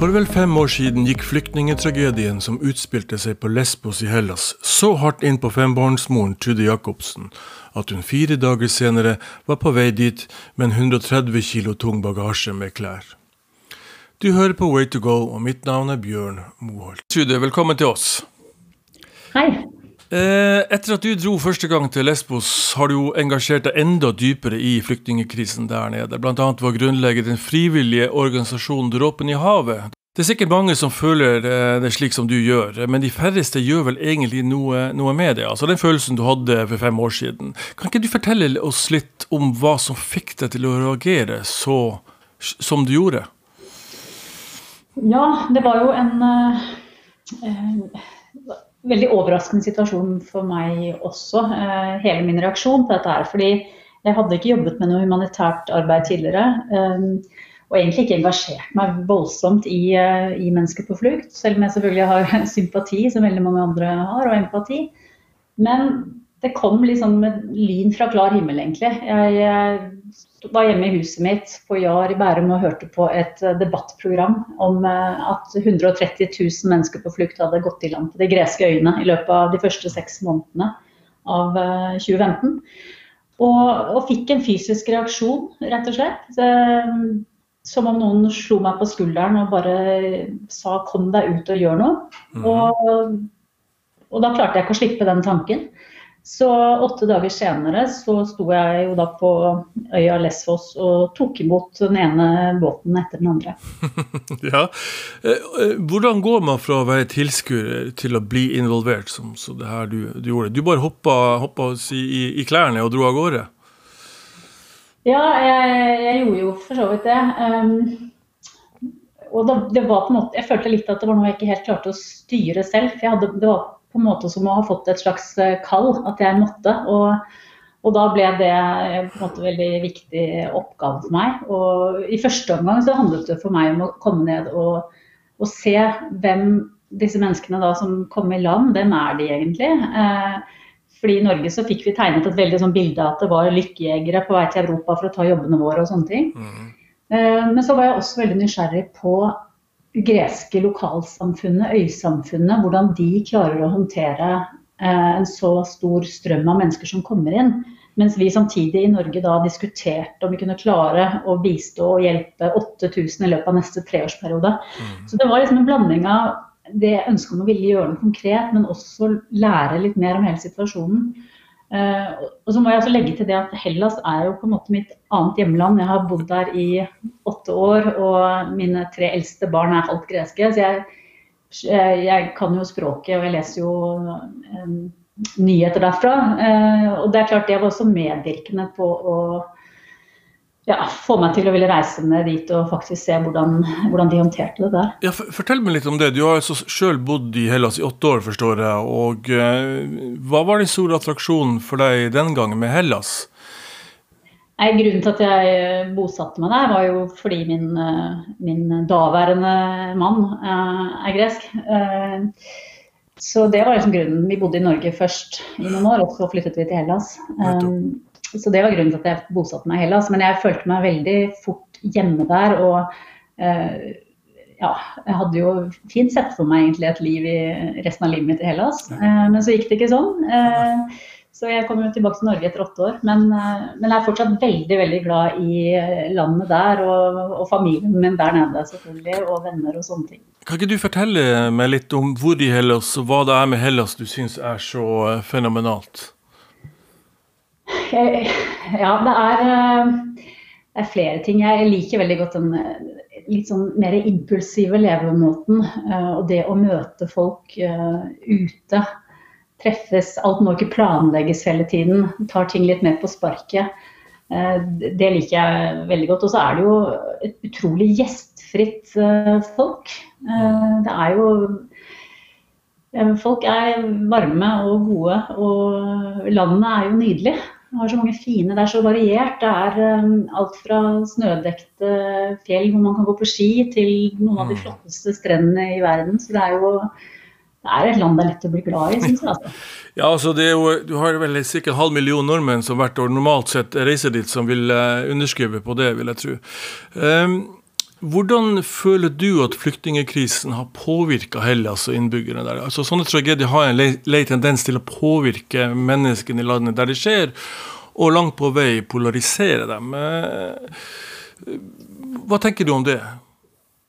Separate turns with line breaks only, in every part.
For vel fem år siden gikk flyktningetragedien som utspilte seg på Lesbos i Hellas, så hardt inn på fembarnsmoren Trude Jacobsen at hun fire dager senere var på vei dit med en 130 kilo tung bagasje med klær. Du hører på Way to go, og mitt navn er Bjørn Moholt. Trude, velkommen til oss.
Hei.
Eh, etter at du dro første gang til Lesbos, har du jo engasjert deg enda dypere i flyktningkrisen der nede. Blant annet ved å grunnlegge den frivillige organisasjonen Dråpen i havet. Det er sikkert mange som føler eh, det slik som du gjør, men de færreste gjør vel egentlig noe, noe med det. Altså den følelsen du hadde for fem år siden. Kan ikke du fortelle oss litt om hva som fikk deg til å reagere så som du gjorde?
Ja, det var jo en uh, veldig overraskende situasjon for meg også, eh, hele min reaksjon på dette her. Fordi jeg hadde ikke jobbet med noe humanitært arbeid tidligere. Eh, og egentlig ikke engasjert meg voldsomt i, eh, i mennesker på flukt. Selv om jeg selvfølgelig har sympati, som veldig mange andre har, og empati. Men det kom liksom med lyn fra klar himmel, egentlig. Jeg, jeg var hjemme i huset mitt på Jar i Bærum og hørte på et eh, debattprogram om eh, at 130 000 mennesker på flukt hadde gått i land på de greske øyene i løpet av de første seks månedene av 2015. Eh, og, og fikk en fysisk reaksjon, rett og slett. Som om noen slo meg på skulderen og bare sa 'kom deg ut og gjør noe'. Mm. Og, og da klarte jeg ikke å slippe den tanken. Så åtte dager senere så sto jeg jo da på øya Lesvos og tok imot den ene båten etter den andre.
ja. Eh, eh, hvordan går man fra å være tilskuer til å bli involvert, som så det her du, du gjorde? Du bare hoppa, hoppa i, i, klærne og dro av gårde?
Ja, jeg, jeg gjorde jo for så vidt det. Um, og da, det var på en måte, Jeg følte litt at det var noe jeg ikke helt klarte å styre selv. for jeg hadde, det var på en måte som å ha fått et slags eh, kall, at jeg måtte. Og, og da ble det på en måte veldig viktig oppgave for meg. Og i første omgang så handlet det for meg om å komme ned og, og se hvem disse menneskene da som kom i land, hvem er de egentlig? Eh, fordi I Norge så fikk vi tegnet et veldig sånn bilde at det var lykkejegere på vei til Europa for å ta jobbene våre og sånne ting. Mm. Eh, men så var jeg også veldig nysgjerrig på greske lokalsamfunnet, øysamfunnet, hvordan de klarer å håndtere eh, en så stor strøm av mennesker som kommer inn. Mens vi samtidig i Norge da diskuterte om vi kunne klare å bistå og hjelpe 8000 i løpet av neste treårsperiode. Mm. Så det var liksom en blanding av det ønsket om å ville gjøre noe konkret, men også lære litt mer om hele situasjonen. Uh, og så må jeg også legge til det at Hellas er jo på en måte mitt annet hjemland. Jeg har bodd der i åtte år, og mine tre eldste barn er halvt greske. Så jeg, eh, jeg, kan jo språket, og jeg leser jo um, nyheter derfra. Og det er klart det var også medvirkende på å ja, få meg til å ville reise ned dit og faktisk se hvordan, hvordan de håndterte det der.
Ja, Fortell meg litt om det. Du har altså sjøl bodd i Hellas i åtte år, forstår jeg. og eh, Hva var den store attraksjonen for deg den gangen med Hellas?
Nei, grunnen til at jeg eh, bosatte meg der, var jo fordi min, eh, min daværende mann uh, er gresk. Så det var liksom grunnen. Vi bodde i Norge først i noen år, og så flyttet vi til Hellas. Så det var grunnen til at jeg bosatte meg i Hellas. Men jeg følte meg veldig fort hjemme der. Og eh, ja, jeg hadde jo fint sett for meg egentlig et liv i resten av livet mitt i Hellas. Eh, men så gikk det ikke sånn. Eh, så jeg kom jo tilbake til Norge etter åtte år. Men, eh, men, jeg er fortsatt veldig veldig glad i landet der og, og, familien min der nede, selvfølgelig. Og venner og sånne ting.
Kan ikke du fortelle meg litt om hvor i Hellas, og hva det er med Hellas du syns er så eh, fenomenalt?
Ja, det er, eh, det er, flere ting. Jeg liker veldig godt den eh, litt sånn mer impulsive levemåten. Eh, og det å møte folk ute. Treffes. Alt må ikke planlegges hele tiden. Tar ting litt mer på sparket. Det liker jeg veldig godt. Og så er det jo et utrolig gjestfritt folk. Det er jo Folk er varme og gode, og landet er jo nydelig. Det har så mange fine, det er så variert. Det er um, alt fra snødekte fjell hvor man kan gå på ski, til noen av de mm. flotteste strendene i verden. Så det er jo det er et land det er lett å bli glad i, syns jeg. Altså.
Ja, altså det er jo, Du har vel sikkert halv million nordmenn som hvert år normalt sett reiser dit, som vil uh, underskrive på det, vil jeg tro. Um, Hvordan føler du at flyktningkrisen har påvirka Hellas og innbyggerne der? Altså, sånne tragedier har en lei tendens til å påvirke menneskene i landet der det skjer, og langt på vei polarisere dem. Eh, hva tenker du om det?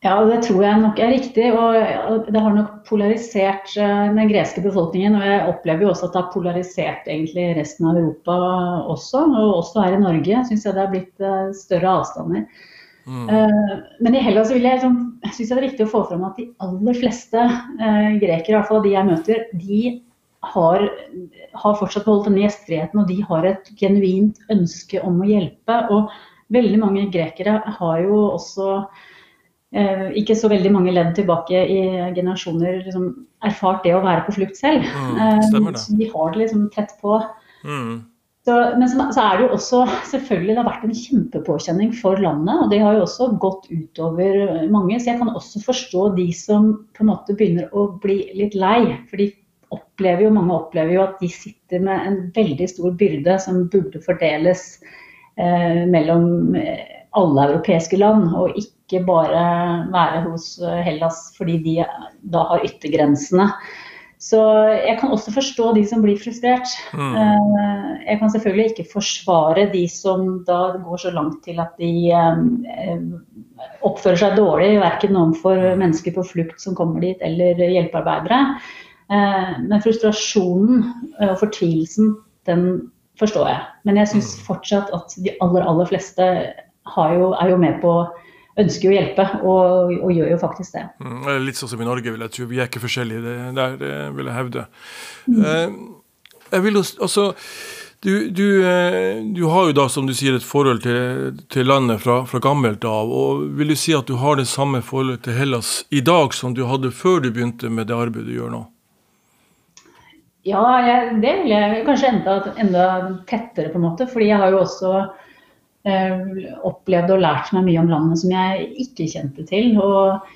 Ja, det tror jeg nok er riktig. Og det har nok polarisert eh, den greske befolkningen. Og jeg opplever jo også at det har polarisert egentlig resten av Europa også. Og også her i Norge syns jeg det har blitt eh, større avstander. Mm. Eh, men i Hellas vil jeg, liksom, synes jeg det er viktig å få fram at de aller fleste uh, grekere, fall de jeg møter, de har, har fortsatt beholdt denne gjestfriheten, og de har et genuint ønske om å hjelpe. Og veldig mange grekere har jo også eh, ikke så veldig mange ledd tilbake i generasjoner liksom, erfart det å være på flukt selv. Mm, så de har det liksom tett på. Mm. Så, men så, så, er det jo også selvfølgelig det har vært en kjempepåkjenning for landet. Og det har jo også gått utover mange. Så jeg kan også forstå de som på en måte begynner å bli litt lei. For de opplever jo, mange opplever jo at de sitter med en veldig stor byrde som burde fordeles eh, mellom eh, alle europeiske land, og ikke bare være hos Hellas fordi de da har yttergrensene. Så jeg kan også forstå de som blir frustrert. Mm. Eh, jeg kan selvfølgelig ikke forsvare de som da går så langt til at de eh, oppfører seg dårlig, verken overfor mennesker på flukt som kommer dit, eller hjelpearbeidere. Eh, men frustrasjonen og fortvilelsen, den forstår jeg. Men jeg syns mm. fortsatt at de aller, aller fleste jo, er jo med på ønsker jo å hjelpe, og, og, gjør jo faktisk det.
Mm, litt sånn som i Norge, vil jeg tro. Vi er ikke forskjellige der, det vil jeg hevde. Mm. Eh, jeg vil også, altså, du, du, eh, du, har jo da, som du sier, et forhold til, til landet fra, fra, gammelt av. og Vil du si at du har det samme forholdet til Hellas i dag som du hadde før du begynte med det arbeidet du gjør nå?
Ja, jeg, det vil jeg kanskje enda, enda tettere, på en måte. Fordi jeg har jo også opplevd og lært meg mye om landet som jeg ikke kjente til. Og,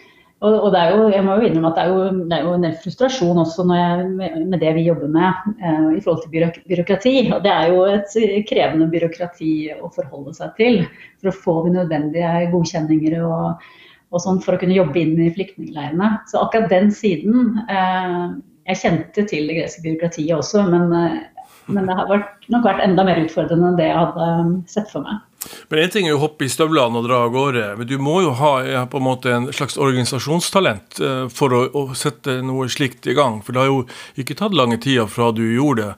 og, og det er jo, jeg må jo innrømme at det er jo, det er jo en del frustrasjon også jeg, med, det vi jobber med eh, i forhold til byråkrati. Og det er jo et krevende byråkrati å forholde seg til for å få de nødvendige godkjenninger og, og sånn for å kunne jobbe inn i flyktningleirene. Så akkurat den siden eh, Jeg kjente til det greske byråkratiet også, men, uh, men det har vært, nok vært enda mer utfordrende enn det jeg hadde sett for meg.
Men én ting er å hoppe i støvlene og dra av gårde, men du må jo ha på en måte en slags organisasjonstalent eh, for å, å sette noe slikt i gang. For det har jo ikke tatt lange tida fra du gjorde det,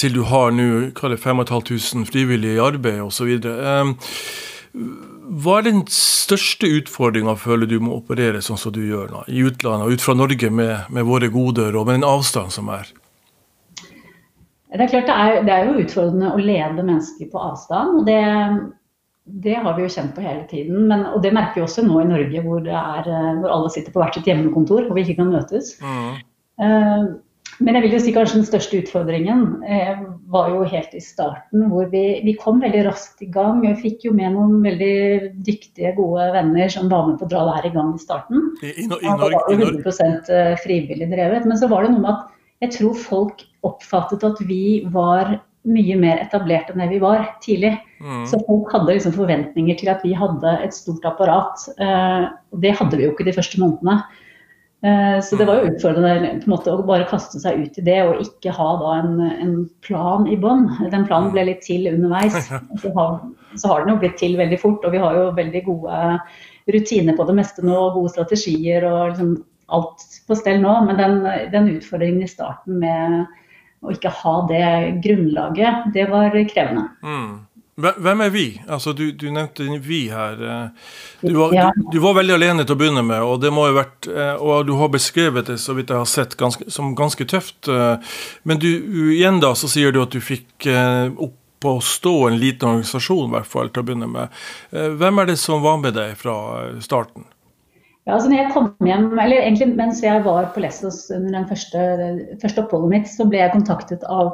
til du har nå 5500 frivillige i arbeid osv. Ehm, hva er den største utfordringa føler du må operere sånn som du gjør nå, i utlandet, ut fra Norge med, med våre goder og med den avstanden som er?
Det er klart det er, det er, jo utfordrende å lede mennesker på avstand. og det, det har vi jo kjent på hele tiden. Men, og det merker vi også nå i Norge, hvor, er, hvor, alle sitter på hvert sitt hjemmekontor og vi ikke kan møtes. Mm. Uh, men jeg vil jo si kanskje den største utfordringen eh, var jo helt i starten, hvor vi, vi, kom veldig raskt i gang. Vi fikk jo med noen veldig dyktige, gode venner som var med på å dra det her i gang i starten. I, i, i, det var jo 100 eh, frivillig drevet. Men så var det noe med at jeg tror folk oppfattet at vi var mye mer etablert enn det vi var tidlig. Mm. Så folk hadde liksom forventninger til at vi hadde et stort apparat. Eh, og det hadde vi jo ikke de første månedene. Eh, så det var jo utfordrende på en måte, å bare kaste seg ut i det og ikke ha da en, en plan i bånn. Den planen ble litt til underveis. Så har, så har den jo blitt til veldig fort, og vi har jo veldig gode rutiner på det meste nå, gode strategier og liksom alt på stell nå. Men den, den utfordringen i starten med å ikke ha det grunnlaget, det var krevende. Mm.
Hvem er vi? Altså, du, du, nevnte vi her. Du var, du, du var, veldig alene til å begynne med, og det må jo vært, eh, og du har beskrevet det så vidt jeg har sett, ganske, som ganske tøft. Eh, men du, igjen da så sier du at du fikk eh, opp på å stå en liten organisasjon, i hvert fall til å begynne med. Hvem er det som var med deg fra starten?
Ja, altså når jeg kom hjem, eller egentlig Mens jeg var på Lessos under den første, første oppholdet mitt, så ble jeg kontaktet av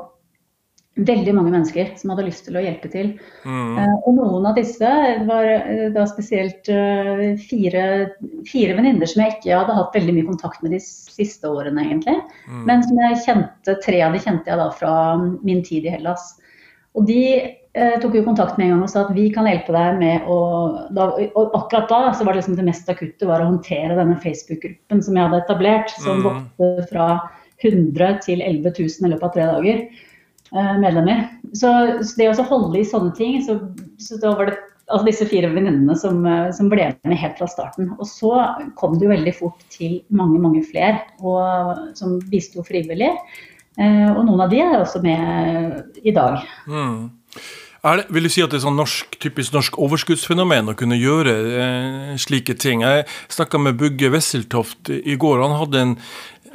veldig mange mennesker som hadde lyst til å hjelpe til. Mm. Uh, og noen av disse var uh, da spesielt uh, fire, fire venninner som jeg ikke hadde hatt veldig mye kontakt med de siste årene, egentlig. Mm. Men som jeg kjente, tre av de kjente jeg da fra min tid i Hellas. Og de eh, tok jo kontakt med en gang og sa at vi kan hjelpe deg med å da, Og akkurat da så var det liksom det mest akutte var å håndtere denne Facebook-gruppen som jeg hadde etablert, som mm. vokste fra 100 til 11 000 i løpet av tre dager eh, medlemmer. Så, så, det å holde i sånne ting, så, så da var det altså disse fire venninnene som, eh, som, ble med helt fra starten. Og så kom det jo veldig fort til mange, mange flere og, som bisto frivillig. Eh, og noen av de er også med i dag. Mm.
Det, vil du si at det er sånn norsk, typisk norsk overskuddsfenomen å kunne gjøre eh, slike ting? Jeg snakka med Bugge Wesseltoft i går. Han hadde en,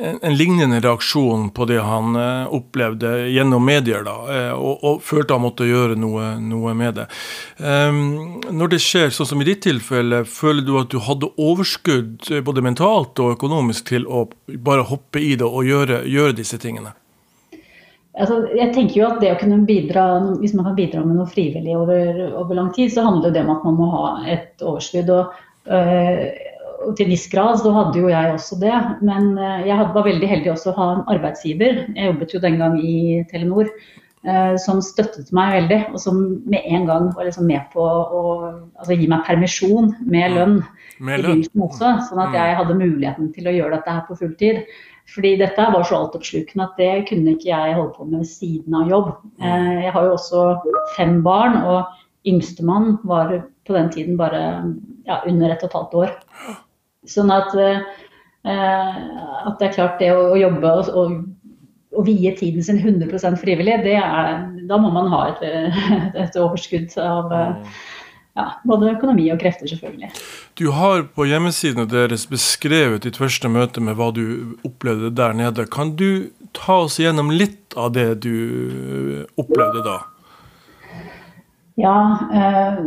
en lignende reaksjon på det han eh, opplevde gjennom medier, da, eh, og, og, følte han måtte gjøre noe, noe med det. Um, når det skjer sånn som i ditt tilfelle, føler du at du hadde overskudd eh, både mentalt og økonomisk til å bare hoppe i det og gjøre, gjøre disse tingene?
Altså, jeg tenker jo at det å kunne bidra, Hvis man kan bidra med noe frivillig over, over lang tid, så handler det om at man må ha et overskudd. og øh, og til viss grad så hadde jo jeg også det. Men eh, jeg var veldig heldig også å ha en arbeidsgiver. Jeg jobbet jo den gang i Telenor. Øh, som støttet meg veldig, og som med en gang var liksom med på å altså, gi meg permisjon med lønn. Med lønn. Også, sånn at jeg hadde muligheten til å gjøre dette her på fulltid. Fordi dette var så altoppslukende at det kunne ikke jeg holde på med ved siden av jobb. Eh, jeg har jo også fem barn, og yngstemann var på den tiden bare ja, under ett og et halvt år. Sånn at, eh, at det er klart det å, jobbe og, og, og, vie tiden sin 100% frivillig, er, da må man ha et, et overskudd av mm. ja, både økonomi og krefter, selvfølgelig.
Du har på hjemmesidene deres beskrevet ditt første møte med hva du opplevde der nede. Kan du ta oss gjennom litt av det du opplevde da?
Ja, eh,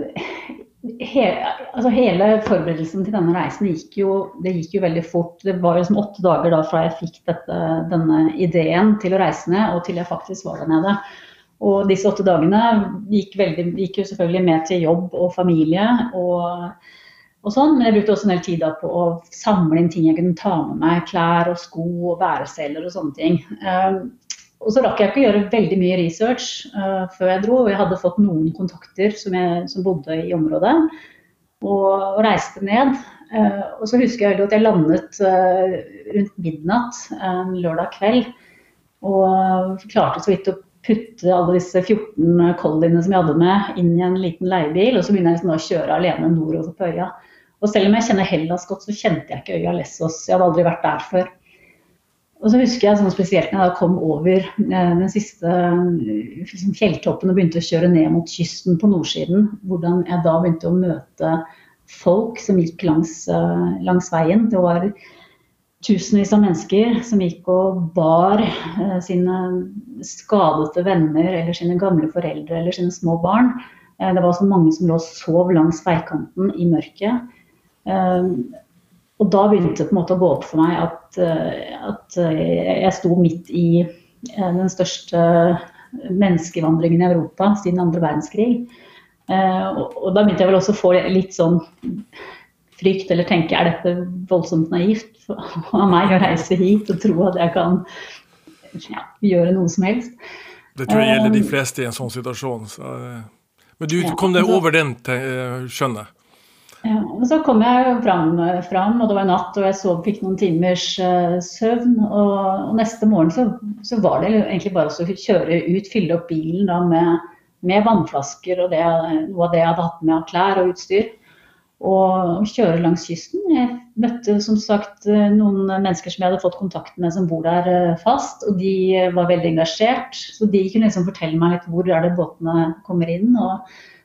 Hele, altså hele, forberedelsen til denne reisen gikk jo, det gikk jo veldig fort. Det var liksom åtte dager da fra jeg fikk dette, denne ideen til å reise ned, og til jeg faktisk var der nede. Og disse åtte dagene gikk, veldig, gikk jo selvfølgelig med til jobb og familie. og sånn, Men jeg brukte også en del tid på å samle inn ting jeg kunne ta med meg. Klær og sko og bæreceller og sånne ting. Um, og så rakk jeg ikke å gjøre veldig mye research uh, før jeg dro. og Jeg hadde fått noen kontakter som, jeg, som bodde i området, og, og reiste ned. Uh, og så husker jeg at jeg landet uh, rundt midnatt en lørdag kveld. Og klarte så vidt å putte alle disse 14 colliene som jeg hadde med, inn i en liten leiebil. Og så begynner jeg liksom å kjøre alene nordover på øya. Og selv om jeg kjenner Hellas godt, så kjente jeg ikke øya Lessos. Jeg hadde aldri vært der før. Og så husker jeg sånn spesielt når jeg kom over eh, den siste liksom fjelltoppen og begynte å kjøre ned mot kysten på nordsiden, hvordan jeg da begynte å møte folk som gikk langs, eh, langs veien. Det var tusenvis av mennesker som gikk og bar eh, sine skadete venner eller sine gamle foreldre eller sine små barn. Det var så mange som lå og sov langs veikanten i mørket. Og da begynte det på en måte å gå opp for meg at, eh, at eh, jeg sto midt i eh, den største menneskevandringen i Europa siden andre verdenskrig. Og da begynte jeg vel også å få litt sånn frykt, eller tenke er dette voldsomt naivt av meg å reise hit og tro at jeg kan ja, gjøre noe som helst.
Det tror jeg gjelder de fleste i en sånn situasjon. Så. Men du kom deg over den, skjønner jeg?
Ja, og så kom jeg fram, fram, og det var natt, og jeg sov, fikk noen timers uh, søvn. Og, og, neste morgen så, så, var det egentlig bare å kjøre ut, fylle opp bilen da, med, med, vannflasker og det, noe av det jeg hadde hatt med av klær og utstyr. Og kjøre langs kysten. Jeg møtte som sagt eh, noen mennesker som jeg hadde fått kontakt med som bor der uh, fast, og de var veldig engasjert. Så de kunne liksom fortelle meg litt hvor er det båtene kommer inn. og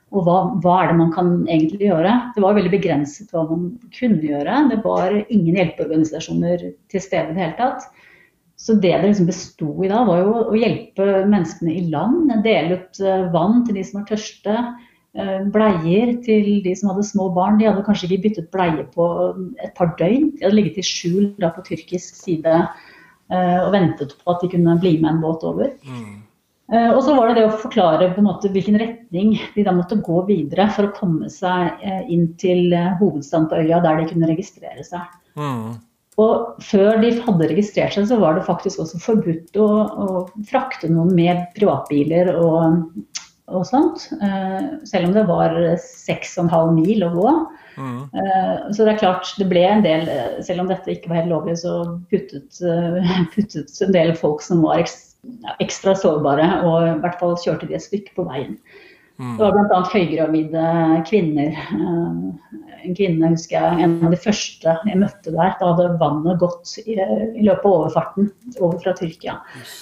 og hva, hva, er det man kan egentlig gjøre? Det var veldig begrenset hva man kunne gjøre. Det var ingen hjelpeorganisasjoner til stede i det hele tatt. Så det det liksom besto i da, var jo å hjelpe menneskene i land. Dele ut eh, vann til de som var tørste. Eh, bleier til de som hadde små barn. De hadde kanskje ikke byttet bleie på et par døgn. De hadde ligget i skjul da, på tyrkisk side eh, og ventet på at de kunne bli med en båt over. Mm. Eh, og så var det det å forklare på en måte hvilken retning de da måtte gå videre for å komme seg eh, inn til eh, hovedstaden på øya, der de kunne registrere seg. Mm. Og før de hadde registrert seg, så var det faktisk også forbudt å, å frakte noen med privatbiler og, og sånt. Selv om det var 6,5 mil å gå. Mm. Så det er klart, det ble en del, selv om dette ikke var helt lovlig, så puttet, puttet en del folk som var ekstra sårbare, og i hvert fall kjørte de et stykke på veien. Mm. Det var bl.a. høygravide kvinner. Eh, en kvinne husker jeg, en av de første jeg møtte der. Da hadde vannet gått i, i løpet av overfarten over fra Tyrkia.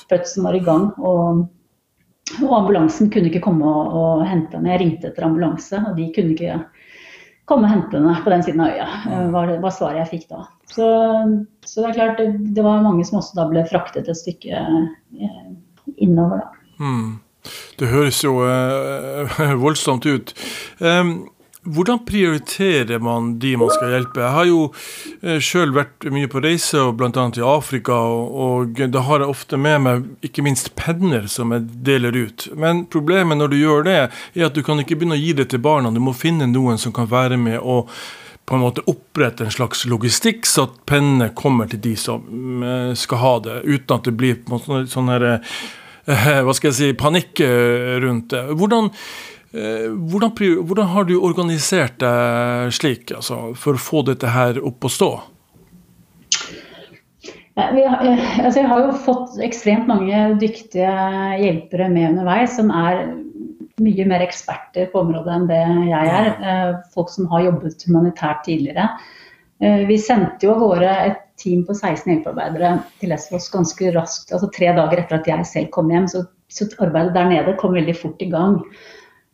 Fødselen var i gang. Og, og, ambulansen kunne ikke komme og, og hente henne. Jeg ringte etter ambulanse, og de kunne ikke komme og hente henne på den siden av øya. Eh, var, var svaret jeg fikk da. Så, så det er klart, det, det, var mange som også da ble fraktet et stykke eh, innover. da. Mm.
Det høres jo eh, voldsomt ut. Um, hvordan prioriterer man de man skal hjelpe? Jeg har jo eh, sjøl vært mye på reise, bl.a. i Afrika, og, da har jeg ofte med meg ikke minst penner som jeg deler ut. Men problemet når du gjør det, er at du kan ikke begynne å gi det til barna. Du må finne noen som kan være med og på en måte opprette en slags logistikk, så at pennene kommer til de som eh, skal ha det, uten at det blir sånn her Eh, hva skal jeg si, panikk rundt det. Hvordan, hvordan, hvordan har du organisert deg slik altså, for å få dette her opp å stå?
Har, altså jeg har jo fått ekstremt mange dyktige hjelpere med underveis, som er mye mer eksperter på området enn det jeg er. Folk som har jobbet humanitært tidligere. Vi sendte jo av gårde et team på 16 hjelpearbeidere til Lesvos ganske raskt. altså Tre dager etter at jeg selv kom hjem, så, så arbeidet der nede kom veldig fort i gang.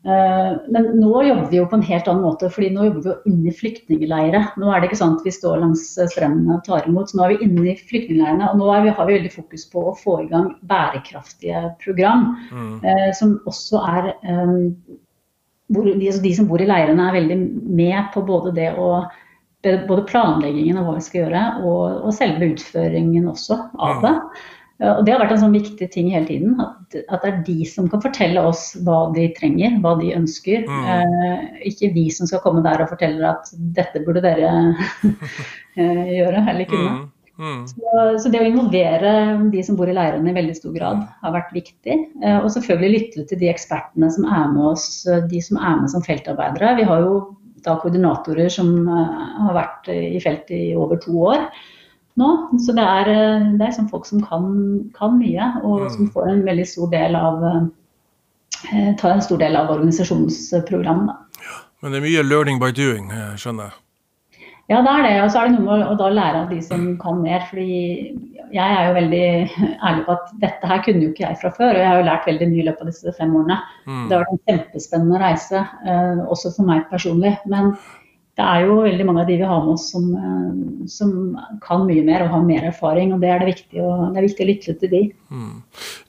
Uh, men nå jobber vi jo på en helt annen måte, fordi nå jobber vi jo inne i. Nå er det ikke sånn at vi står langs strendene og tar imot, så nå er vi inne i flyktningleirene. Og nå vi, har vi veldig fokus på å få i gang bærekraftige program, mm. Eh, som også er eh, hvor de, altså de, som bor i leirene er veldig med på både det å både planleggingen av hva vi skal gjøre, og, og selve utføringen også av det. Og Det har vært en sånn viktig ting hele tiden. At, at, det er de som kan fortelle oss hva de trenger, hva de ønsker. Mm. Eh, ikke vi som skal komme der og fortelle at dette burde dere eh, gjøre eller kunne. Mm. Mm. Så, så, det å involvere de som bor i leirene i veldig stor grad har vært viktig. Eh, og selvfølgelig lytte til de ekspertene som er med oss, de som er med som feltarbeidere. Vi har jo da koordinatorer som eh, har vært i felt i over to år nå. Så det er, eh, det er sånn folk som kan, kan, mye, og mm. som får en veldig stor del av eh, tar en stor del av organisasjonsprogrammet.
Ja, men det er mye 'learning by doing', skjønner jeg?
Ja, det er det. Og så er det noe med å da lære av de som kan mer. fordi jeg er jo veldig ærlig på at dette her kunne jo ikke jeg fra før. Og jeg har jo lært veldig mye i løpet av disse fem årene. Mm. Det har vært en kjempespennende reise, eh, også for meg personlig. Men det er jo veldig mange av de vi har med oss som, eh, som kan mye mer og har mer erfaring. og Det er det viktig, å, det viktig å lytte til de. Mm.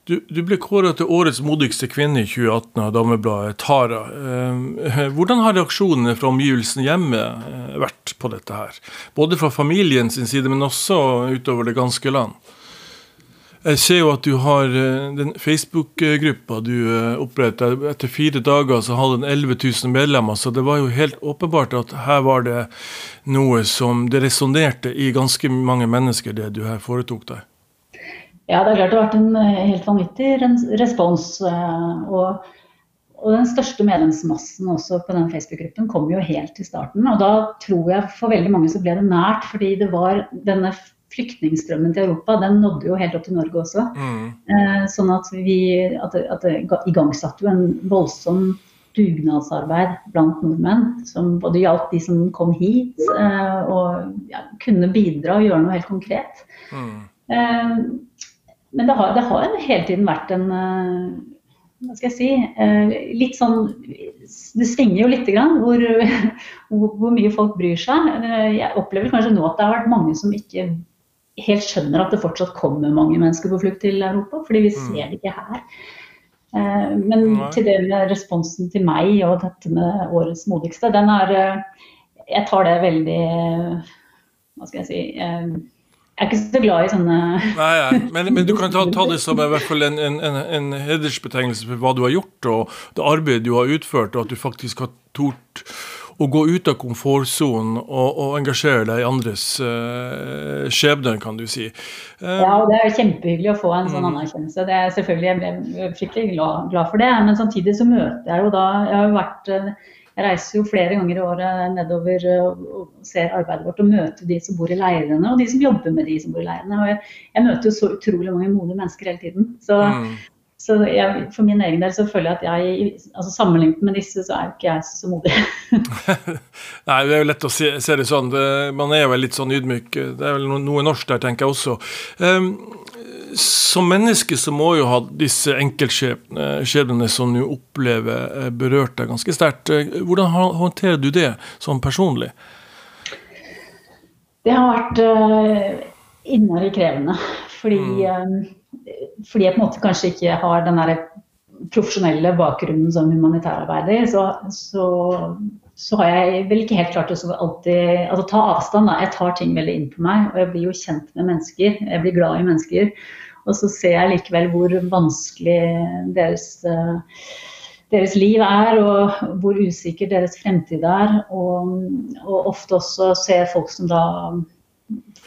Du, du, ble kåret til årets modigste kvinne i 2018 av Damebladet Tara. Eh, hvordan har reaksjonene fra omgivelsene hjemme eh, vært på dette her? Både fra familien sin side, men også utover det ganske land? Jeg ser jo at du har eh, den Facebook-gruppa du eh, oppretta. Etter fire dager så hadde den 11 000 medlemmer, så det var jo helt åpenbart at her var det noe som det resonnerte i ganske mange mennesker, det du her foretok deg.
Ja, det er klart det har vært en eh, helt vanvittig respons. Og, og den største medlemsmassen også på den Facebook-gruppen kom jo helt i starten. Og da tror jeg for veldig mange så ble det nært, fordi det var denne flyktningstrømmen til Europa den nådde jo helt opp til Norge også. Mm. Eh, sånn at, vi, at, at det igangsatte jo en voldsom dugnadsarbeid blant nordmenn. Som både gjaldt de som kom hit eh, og ja, kunne bidra og gjøre noe helt konkret. Mm. Eh, men det har, det har, hele tiden vært en hva skal jeg si, eh, litt sånn Det svinger jo lite grann hvor, hvor, mye folk bryr seg. Jeg opplever kanskje nå at det har vært mange som ikke helt skjønner at det fortsatt kommer mange mennesker på flukt til Europa, fordi vi mm. ser det ikke her. Eh, men til det med responsen til meg og dette med årets modigste, den er eh, Jeg tar det veldig Hva skal jeg si eh, jeg er ikke så glad i sånne
Nei, nei. Men, men, du kan ta, ta det som en, en, en, en, hedersbetegnelse for hva du har gjort, og det arbeidet du har utført, og at du faktisk har tort å gå ut av komfortsonen og, og, engasjere deg i andres uh, skjebner, kan du si.
Uh, ja, og det er kjempehyggelig å få en sånn mm. anerkjennelse. Det er selvfølgelig, Jeg er fryktelig glad, glad, for det, men samtidig så møter jeg jo da Jeg har jo vært jeg reiser jo flere ganger i året nedover og ser arbeidet vårt og møter de som bor i leirene og de som jobber med de som bor i leirene. Og jeg, jeg møter jo så utrolig mange modige mennesker hele tiden. Så, mm. Så jeg, for min egen del så føler jeg at jeg, altså sammenlignet med disse, så er jo ikke jeg så modig.
Nei, det er jo lett å se, se det sånn. Det, man er jo litt sånn ydmyk. Det er vel noe norsk der, tenker jeg også. Um, som menneske så må jo ha disse enkeltskjebnene som du opplever, eh, berørt deg ganske sterkt. Eh, hvordan håndterer du det sånn personlig?
Det har vært uh, innmari krevende. Fordi, mm. uh, fordi jeg på en måte kanskje ikke har den der profesjonelle bakgrunnen som humanitærarbeider, så, så, så, har jeg vel ikke helt klart å alltid altså, ta avstand. Da. Jeg tar ting veldig inn på meg, og jeg blir jo kjent med mennesker. Jeg blir glad i mennesker. Og så ser jeg likevel hvor vanskelig deres, deres liv er, og hvor usikker deres fremtid er. Og, og ofte også ser folk som da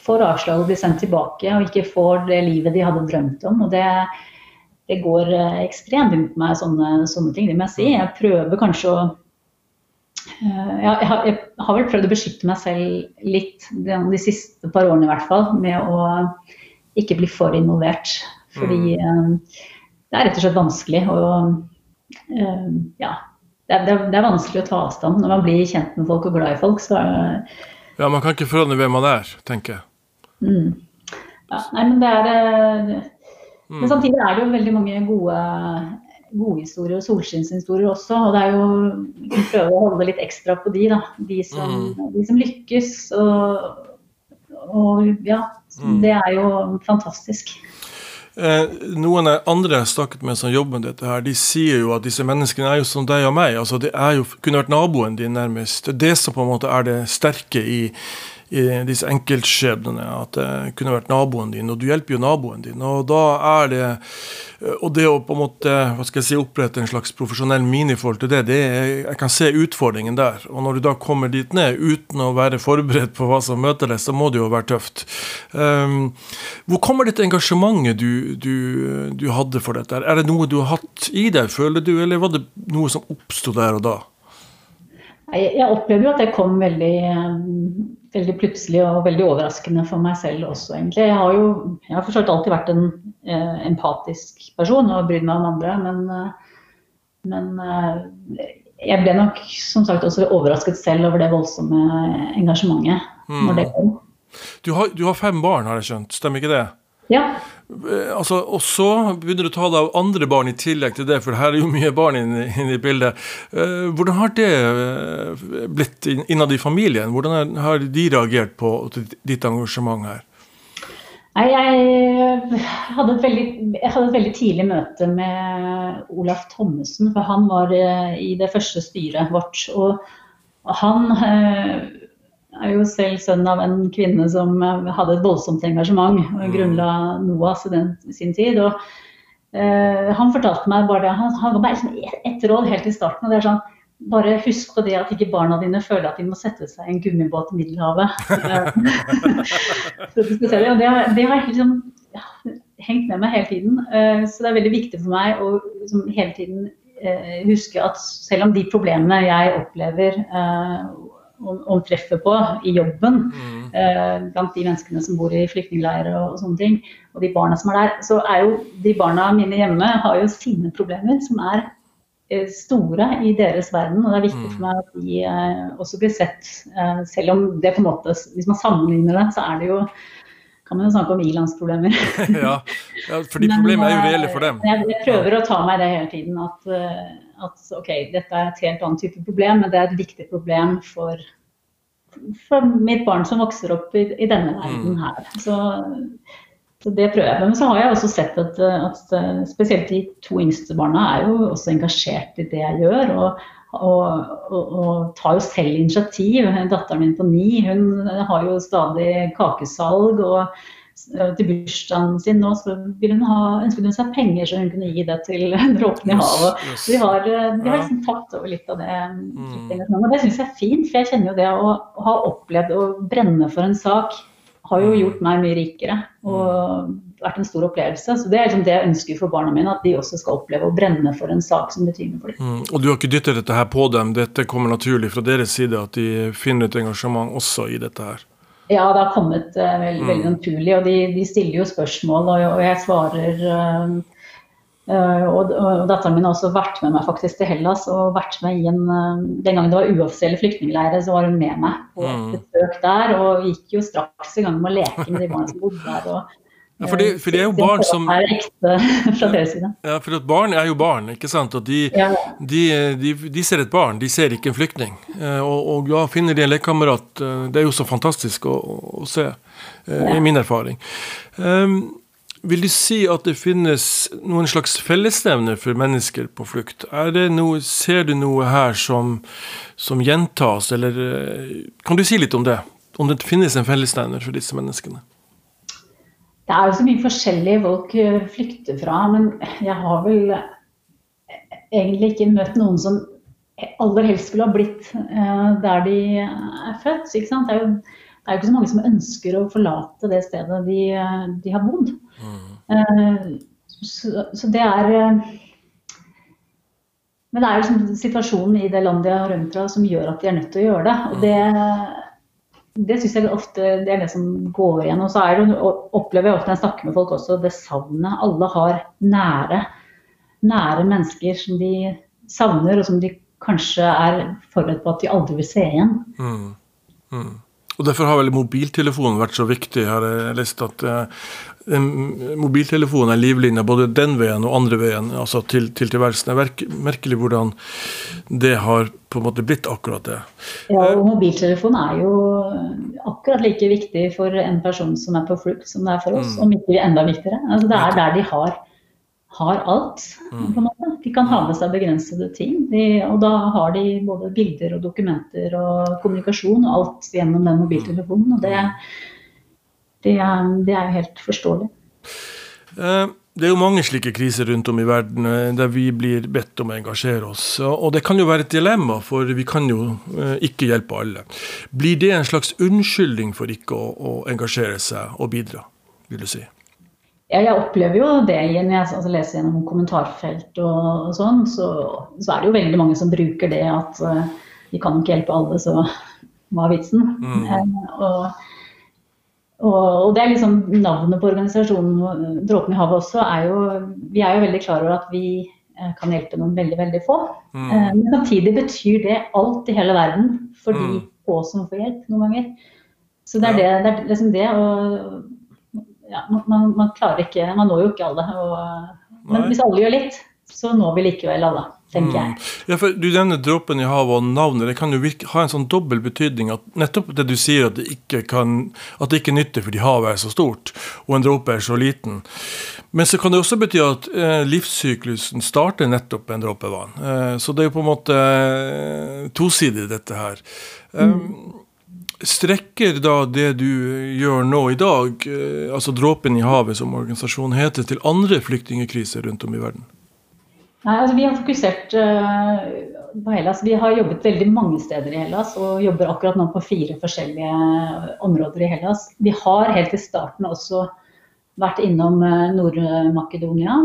får avslag og blir sendt tilbake og ikke får det livet de hadde drømt om. og det det går eh, ekstremt imot meg, sånne, sånne, ting. Det må jeg si. Jeg prøver kanskje å eh, jeg har, jeg har, vel prøvd å beskytte meg selv litt de, de siste par årene i hvert fall, med å ikke bli for involvert. Fordi mm. Eh, det er rett og slett vanskelig å Ja. Det er, det er, vanskelig å ta avstand. Når man blir kjent med folk og glad i folk, så
Ja, man kan ikke forandre hvem man er, tenker jeg.
Mm. Ja, nei, men det er uh, mm. Men samtidig er det jo veldig mange gode godhistorier og solskinnshistorier også. Og det er jo Vi prøver å holde litt ekstra på de, da. De som, mm. de som lykkes. Og, og ja, Mm. Det er jo fantastisk.
Eh, noen andre jeg snakket med som jobber med dette, her, de sier jo at disse menneskene er jo som deg og meg. altså Det er jo, kunne vært naboen din, nærmest. Det som på en måte er det sterke i, i disse enkeltskjebnene. At det kunne vært naboen din, og du hjelper jo naboen din. Og da er det Og det å på en måte hva skal jeg si, opprette en slags profesjonell miniforhold til det, det er, jeg kan se utfordringen der. Og når du da kommer dit ned uten å være forberedt på hva som møter deg, så må det jo være tøft. Um, hvor kommer dette engasjementet du, du, du hadde for dette? Er det noe du har hatt i deg, føler du, eller var det noe som oppsto der og da?
Jeg opplever jo at det kom veldig, veldig, plutselig og veldig overraskende for meg selv også, egentlig. Jeg har jo jeg har forstått alltid vært en eh, empatisk person og brydd meg om andre, men, eh, men eh, jeg ble nok som sagt også overrasket selv over det voldsomme engasjementet mm. når det kom.
Du har, du har fem barn, har jeg skjønt, stemmer ikke det?
Ja.
Eh, altså, og så begynner du å ta deg av andre barn i tillegg til det, for her er jo mye barn inne, inn i bildet. Uh, hvordan har det uh, blitt innad i familien? Hvordan har de reagert på ditt engasjement her?
Nei, jeg hadde, veldig, jeg hadde et veldig tidlig møte med Olaf Thommessen, for han var i det første styret vårt. Og han er jo selv sønn av en kvinne som eh, hadde et voldsomt engasjement og mm. grunnla NOAS i den, sin tid. og eh, Han fortalte meg bare det, han, han ga meg liksom ett råd helt i starten. og det er sånn, Bare husk på det at ikke barna dine føler at de må sette seg i en gummibåt i Middelhavet. så det, det, det har liksom, ja, hengt med meg hele tiden. Uh, så det er veldig viktig for meg å liksom, hele tiden uh, huske at selv om de problemene jeg opplever om, om treffer på i jobben mm. eh, blant de menneskene som bor i flyktningleirer og, og, sånne ting, og de barna som er der, så er jo de barna mine hjemme har jo sine problemer som er eh, store i deres verden. Og det er viktig mm. for meg at de eh, også blir sett. Selv om det på en måte, hvis man sammenligner det, så er det jo kan man jo snakke om ilandsproblemer.
ja, ja, for de problemene er jo reelle for dem.
Jeg, jeg prøver å ta meg det hele tiden. At, eh, at, ok, dette er et helt annet type problem, men det er et viktig problem for, for mitt barn som vokser opp i, i denne verden mm. her. Så, så, det prøver jeg. Men så har jeg også sett at, at, spesielt de to yngste barna er jo også engasjert i det jeg gjør. og og, og, og, tar jo selv initiativ. Datteren min på ni hun har jo stadig kakesalg. og til bursdagen sin nå, så ville hun ha, ønsket hun seg penger så hun kunne gi det til Dråpen i havet. Vi. De har, de har liksom tatt over litt av det. Mm. Og det syns jeg er fint, for jeg kjenner jo det å, å ha opplevd å brenne for en sak har jo gjort meg mye rikere og vært en stor opplevelse. Så Det er liksom det jeg ønsker for barna mine, at de også skal oppleve å brenne for en sak som betyr noe for dem.
Mm. Og du har ikke dyttet dette her på dem, dette kommer naturlig fra deres side, at de finner et engasjement også i dette her?
Ja, det har kommet uh, veld, veldig mm. naturlig, og de, de, stiller jo spørsmål, og, og jeg svarer uh, Uh, og, og, Datteren min har også vært med meg faktisk til Hellas. og vært med i en, Den gangen det var uoffisielle flyktningleirer, så var hun med meg på et mm. besøk der. Og gikk jo straks i gang med å leke med de barna som bodde der. og
ja, for, det, for det, er jo barn som
Ja,
for at barn er jo barn, ikke sant. Og de, de, de, de, ser et barn, de ser ikke en flyktning. Uh, og, og ja, finner de en lekekamerat, det er jo så fantastisk å, å se, i min erfaring. Um, vil du si at det finnes noen slags fellesnevner for mennesker på flukt? Noe, ser du noe her som, som, gjentas, eller eh, kan du si litt om det? Om det finnes en fellesnevner for disse menneskene?
Det er jo så mye forskjellige folk eh, flykter fra, men jeg har vel egentlig ikke møtt noen som aller helst skulle ha blitt eh, der de er født. Det er jo det er jo ikke så mange som ønsker å forlate det stedet de, de har bodd. Mm. Så, så, det er eh, Men det er liksom situasjonen i det landet de har rømt fra som gjør at de er nødt til å gjøre det. Og det, det syns jeg ofte det er det som går igjen. Og så er det, opplever jeg ofte når jeg snakker med folk også, det savnet. Alle har nære, nære mennesker som de savner, og som de kanskje er forberedt på at de aldri vil se igjen. Mm.
Mm. Og Derfor har vel mobiltelefonen vært så viktig. Jeg har lest at eh, mobiltelefonen er livlinja både den veien og andre veien, altså til, til tilværelsen. Det er merkelig hvordan det har på en måte blitt akkurat det.
Ja, og mobiltelefonen er jo akkurat like viktig for en person som er på flukt som det er for oss, mm. om ikke enda viktigere. Altså, det er der de har har alt. Mm. på en måte. De kan ha med seg begrensede ting. De, og da har de både bilder og dokumenter og kommunikasjon og alt gjennom den mobiltelefonen. Og det, det, er, det er helt forståelig.
Eh, det er jo mange slike kriser rundt om i verden eh, der vi blir bedt om å engasjere oss. Og det kan jo være et dilemma, for vi kan jo eh, ikke hjelpe alle. Blir det en slags unnskyldning for ikke å, å engasjere seg og bidra, vil du si?
Ja, jeg opplever jo det når jeg altså, leser gjennom kommentarfelt og, og sånn, så, så, er det jo veldig mange som bruker det at uh, vi kan ikke hjelpe alle, så hva er vitsen? Mm. Uh, og, og, og, det er liksom navnet på organisasjonen Dråpen i havet også, er jo Vi er jo veldig klar over at vi uh, kan hjelpe noen veldig, veldig få. Mm. men samtidig betyr det alt i hele verden for de mm. få som får hjelp noen ganger. Så det er, det, det, er liksom det. og ja, man, man, klarer ikke Man når jo ikke alle. Og, men hvis alle gjør litt, så når vi likevel alle, tenker jeg. Mm.
Ja, for Du nevner dråpen i havet og navnet. Det kan jo virke, ha en sånn dobbel betydning. at Nettopp det du sier at det ikke kan, at det ikke nytter fordi havet er så stort og en dråpe er så liten. Men så kan det også bety at eh, livssyklusen starter nettopp med en dråpe vann. Eh, så det er jo på en måte eh, tosidig, dette her. Mm. Strekker da det du gjør nå i dag, eh, altså Dråpen i havet som organisasjon heter, til andre flyktningkriser rundt om i verden?
Nei, altså Vi har fokusert uh, på Hellas. Vi har jobbet veldig mange steder i Hellas og jobber akkurat nå på fire forskjellige områder i Hellas. Vi har helt i starten også vært innom uh, Nord-Makedonia.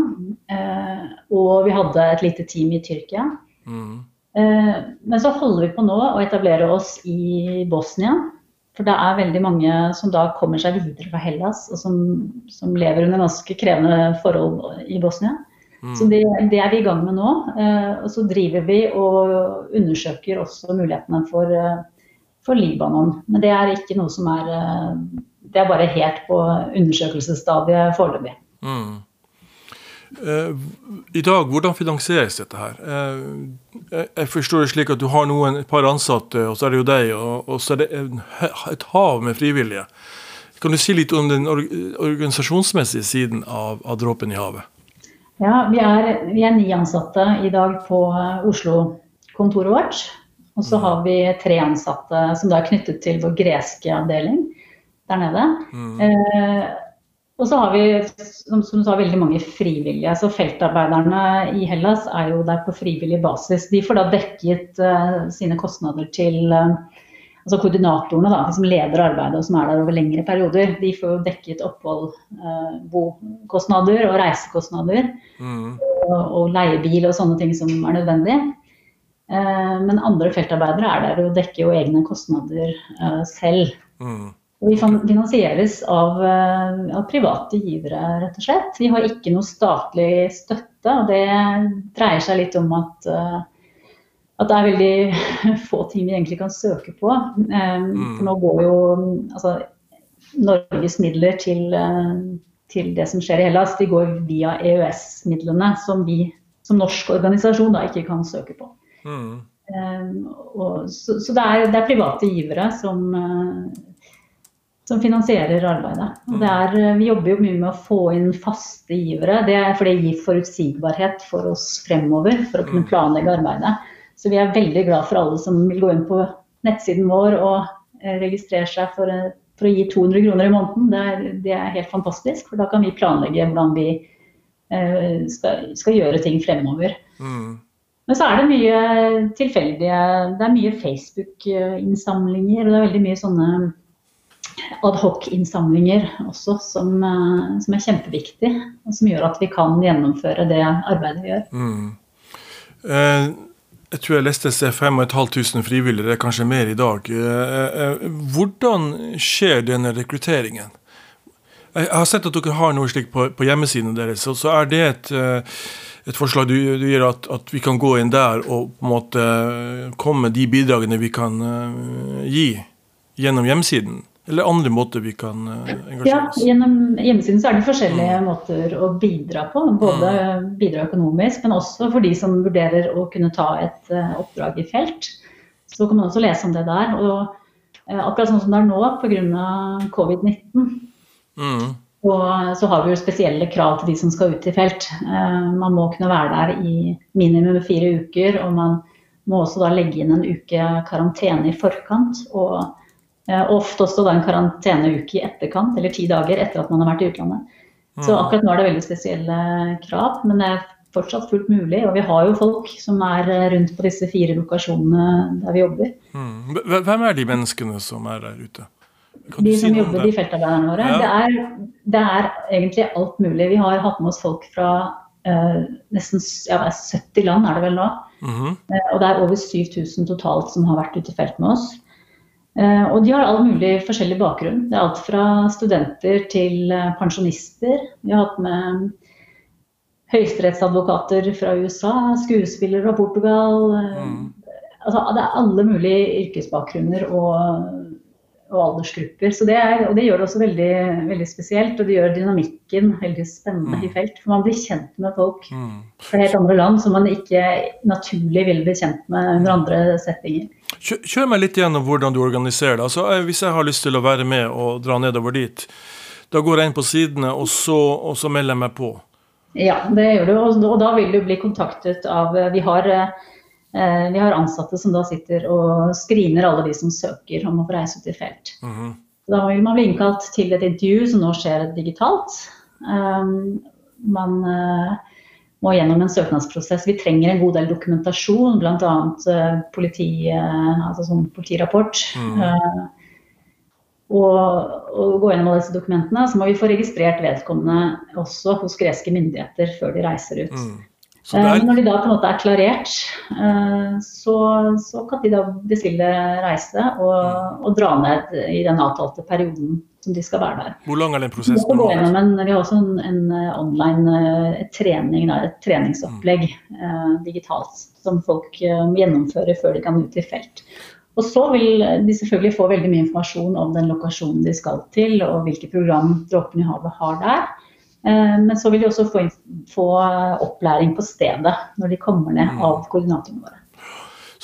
Uh, og vi hadde et lite team i Tyrkia. Mm. Eh, men så holder vi på nå å etablere oss i Bosnia. For det er veldig mange som da kommer seg videre fra Hellas, og som, som lever under ganske krevende forhold i Bosnia. Mm. Så det, det, er vi i gang med nå. Eh, og så driver vi og undersøker også mulighetene for, eh, for Libanon. Men det er ikke noe som er Det er bare helt på undersøkelsesstadiet foreløpig. Mm.
Uh, I dag, hvordan finansieres dette her? Uh, jeg forstår det slik at du har noen, et par ansatte, og så er det jo deg, og, og så er det en, et hav med frivillige. Kan du si litt om den organisasjonsmessige siden av, av, Dråpen i havet?
Ja, vi er, vi er, ni ansatte i dag på eh, Oslo-kontoret vårt. Og så mm. har vi tre ansatte som da er knyttet til vår greske avdeling der nede. Mm. Uh, Og så har vi som, som du sa, veldig mange frivillige. Så feltarbeiderne i Hellas er jo der på frivillig basis. De får da dekket uh, sine kostnader til uh, altså koordinatorene da, som leder arbeidet og som er der over lengre perioder. De får jo dekket opphold, uh, bokostnader og reisekostnader. Mm. Og, og, leiebil og sånne ting som er nødvendig. men andre feltarbeidere er der og dekker jo egne kostnader selv. Mm. Vi finansieres av, eh, av, private givere, rett og slett. Vi har ikke noe statlig støtte. og Det dreier seg litt om at, eh, at det er veldig få ting vi egentlig kan søke på. Eh, mm. For nå går jo altså, Norges midler til, til, det som skjer i Hellas, de går via EØS-midlene, som vi som norsk organisasjon da ikke kan søke på. Mm. Og, så, så det, er, det, er, private givere som som finansierer arbeidet. Er, eh, vi jobber jo mye med å få inn faste givere, det er, fordi det gir forutsigbarhet for oss fremover for å kunne mm. planlegge arbeidet. Så vi er veldig glad for alle som vil gå inn på nettsiden vår og eh, registrere seg for, eh, for å gi 200 kroner i måneden. Det er, det er, helt fantastisk, for da kan vi planlegge hvordan vi skal, skal, gjøre ting fremover. Mm. Men så er det mye tilfeldige Det er mye Facebook-innsamlinger, og det er veldig mye sånne adhoc-innsamlinger også, som, eh, som, er kjempeviktig. Og som gjør at vi kan gjennomføre det arbeidet vi gjør. Mm.
Eh, jeg tror jeg leste seg 5500 frivillige, det er kanskje mer i dag. Eh, hvordan skjer denne rekrutteringen? Jeg har sett at dere har noe slikt på, på hjemmesiden deres. og så er det et, et forslag du, du gir at, at, vi kan gå inn der og på en måte komme med de bidragene vi kan gi gjennom hjemsiden. Eller andre måter vi kan eh, engasjere
oss? Ja, Gjennom hjemmesiden så er det forskjellige mm. måter å bidra på. Både mm. bidra økonomisk, men også for de som vurderer å kunne ta et uh, oppdrag i felt. Så kan man også lese om det der. Og uh, akkurat sånn som det er nå pga. covid-19, mm. så har vi jo spesielle krav til de som skal ut i felt. Man må kunne være der i minimum fire uker, og man må også da legge inn en uke karantene i forkant. og Eh, ofte også da en karanteneuke i etterkant, eller ti dager etter at man har vært i utlandet. Så mm. akkurat nå er det veldig spesielle krav, men det er fortsatt fullt mulig. Og vi har jo folk som er eh, rundt på disse fire lokasjonene der vi jobber.
Mm. Hvem er de menneskene som er der ute?
de som si jobber, de feltarbeiderne våre. Ja. Det, er, det, er, egentlig alt mulig. Vi har hatt med oss folk fra uh, nesten ja, 70 land, er det vel nå. Mm -hmm. uh, og det er over 7000 totalt som har vært ute i felt med oss. Eh, og de har all mulig forskjellig bakgrunn. Det er alt fra studenter til eh, pensjonister. Vi har hatt med høyesterettsadvokater fra USA, skuespillere fra Portugal. Eh, mm. Altså, det er alle mulige yrkesbakgrunner og og aldersgrupper. Så det er, og det gjør det også veldig, veldig, spesielt, og det gjør dynamikken veldig spennende mm. i felt. For man blir kjent med folk mm. fra helt andre land som man ikke naturlig ville bli kjent med under andre settinger.
Kjør, meg litt gjennom hvordan du organiserer det. Altså, hvis jeg har lyst til å være med og dra nedover dit, da går jeg inn på sidene, og så, og så melder jeg meg på.
Ja, det gjør du. Og, da vil du bli kontaktet av Vi har Eh, vi har ansatte som da sitter og screener alle de som søker om å få reise ut i felt. Mm -hmm. Da vil man bli innkalt til et intervju som nå skjer digitalt. Um, man må gjennom en søknadsprosess. Vi trenger en god del dokumentasjon, bl.a. Uh, politi, uh, altså sånn politirapport. Mm. Uh, og, og, gå gjennom alle disse dokumentene. Så må vi få registrert vedkommende også hos greske myndigheter før de reiser ut. Mm. Er... Eh, når de da på en måte er klarert, eh, så, så kan de da bestille reise og, mm. og, dra ned i den avtalte perioden som de skal være der.
Hvor lang er den prosessen?
En, vi har også en, en eh, online trening, et treningsopplegg mm. digitalt som folk gjennomfører før de kan ut i felt. Og så vil de selvfølgelig få veldig mye informasjon om den lokasjonen de skal til, og hvilke program Dråpen i havet har der. Eh, men så vil de også få, få, opplæring på stedet når de kommer ned mm. av koordinatorene våre.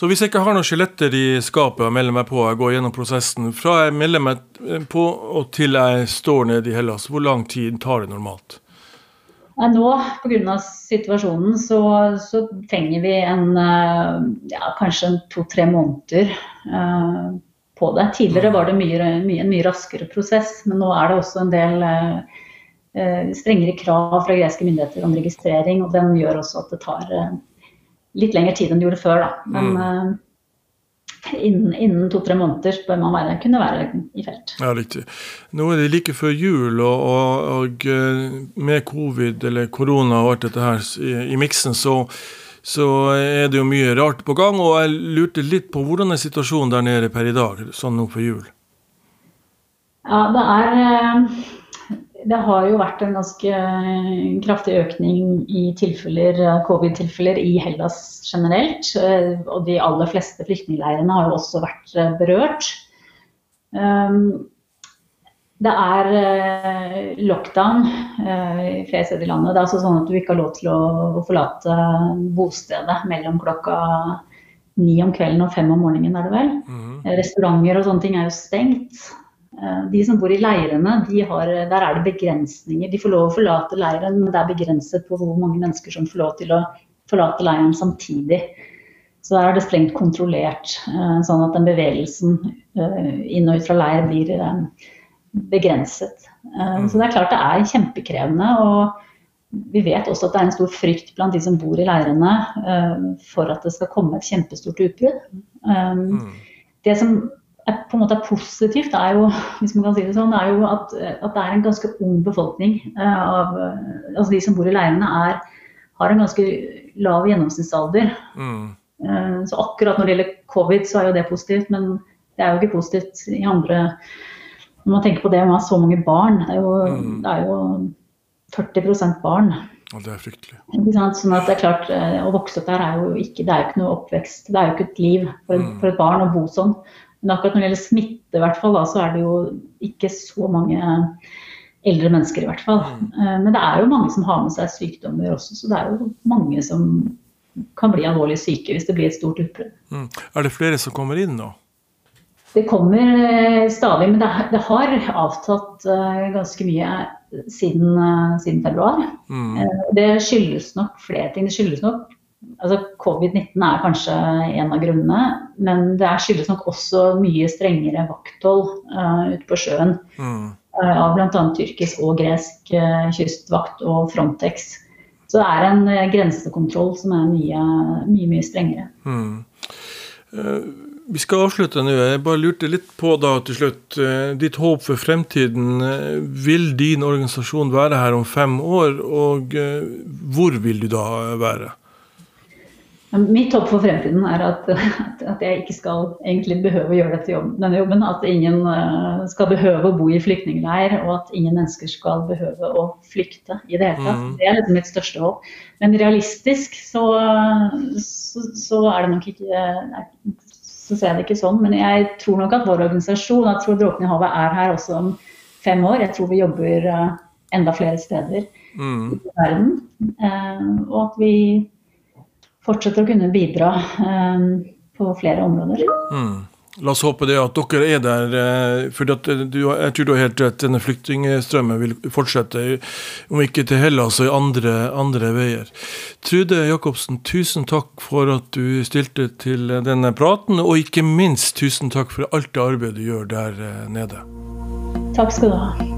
Så hvis jeg ikke har noen skjeletter i skapet og melder meg på, jeg går gjennom prosessen, fra jeg melder meg på og til jeg står nede i Hellas, hvor lang tid tar det normalt?
Nå, pga. situasjonen, så, så, trenger vi en, eh, ja, kanskje to-tre måneder uh, på det. Tidligere mm. var det mye, mye, en mye raskere prosess, men nå er det også en del uh, strengere krav fra greske myndigheter om registrering, og den gjør også at det tar litt lengre tid enn det gjorde før. Da. Men mm innen, innen to-tre måneder bør man være, kunne være i felt.
Ja, riktig. Nå er det like før jul, og, og, og eh, med covid eller korona og alt dette her i, i miksen, så, så, er det jo mye rart på gang. Og jeg lurte litt på hvordan er situasjonen der nede per i dag, sånn nå før jul?
Ja, det er eh, det har jo vært en ganske kraftig økning i tilfeller, covid-tilfeller i Hellas generelt. Og de aller fleste flyktningleirene har jo også vært eh, berørt. Um, det er eh, lockdown eh, i flere steder i landet. Det er altså sånn at du ikke har lov til å forlate bostedet mellom klokka ni om kvelden og fem om morgenen, er det vel. Mm. Restauranter og sånne ting er jo stengt. Eh, de som bor i leirene, de har, der er det begrensninger. De får lov å forlate leiren, men det er begrenset på hvor mange mennesker som får lov til å forlate leiren samtidig. Så der er det strengt kontrollert, eh, sånn at den bevegelsen eh, inn og ut fra leir blir begrenset. Så det er klart det er kjempekrevende. og vi vet også at det er en stor frykt blant de som bor i leirene for at det skal komme et kjempestort utbrudd. Mm. Det som på en måte er positivt, er jo, hvis man kan si det sånn, er jo at, at det er en ganske ung befolkning. Uh, av, altså De som bor i leirene, er, har en ganske lav gjennomsnittsalder. Mm. Uh, så akkurat når det gjelder covid, så er jo det positivt, men det er jo ikke positivt i andre Når man tenker på det å ha så mange barn, det er jo, mm. det er jo 40% barn.
Og det er fryktelig.
Sånn at det er klart, eh, Å vokse opp der er jo ikke, det er jo ikke noe oppvekst. Det er jo ikke et liv for, mm. for et barn å bo sånn. Men akkurat når det gjelder smitte, i hvert fall, da, så er det jo ikke så mange eldre mennesker, i hvert fall. Mm. Eh, men det er jo mange som har med seg sykdommer også, så det er jo mange som kan bli alvorlig syke hvis det blir et stort utbrudd.
Mm. Er det flere som kommer inn nå?
Det kommer eh, stadig, men det, har avtatt uh, ganske mye siden, siden februar. Mm. Det skyldes nok flere ting. Det skyldes nok altså Covid-19 er kanskje en av grunnene, men det skyldes nok også mye strengere vakthold uh, ute på sjøen. Mm. Uh, av bl.a. tyrkisk og gresk uh, kystvakt og Frontex. Så det er en uh, grensekontroll som er mye, mye, mye strengere. Mm.
Vi skal avslutte nå. Jeg bare lurte litt på da til slutt. Ditt håp for fremtiden. Vil din organisasjon være her om fem år, og hvor vil du da være?
Mitt håp for fremtiden er at, at, jeg ikke skal egentlig behøve å gjøre dette jobb, denne jobben. At ingen eh, skal behøve å bo i flyktningleir, og at ingen mennesker skal behøve å flykte i det hele tatt. Mm. Det er liksom mitt største håp. Men realistisk så, så, så er det nok ikke så ser jeg det ikke sånn. Men jeg tror nok at vår organisasjon, jeg tror Dråpen i havet er her også om fem år. Jeg tror vi jobber eh, enda flere steder mm. i verden. Eh, og at vi fortsette å kunne bidra eh, på flere områder. Mm.
La oss håpe det at dere er der. Eh, for eh, du, jeg tror du har helt rett. Denne flyktningstrømmen vil fortsette, om ikke til Hellas, så i andre, andre veier. Trude Jacobsen, tusen takk for at du stilte til denne praten. Og ikke minst tusen takk for alt det arbeidet du gjør der nede.
Takk skal du ha.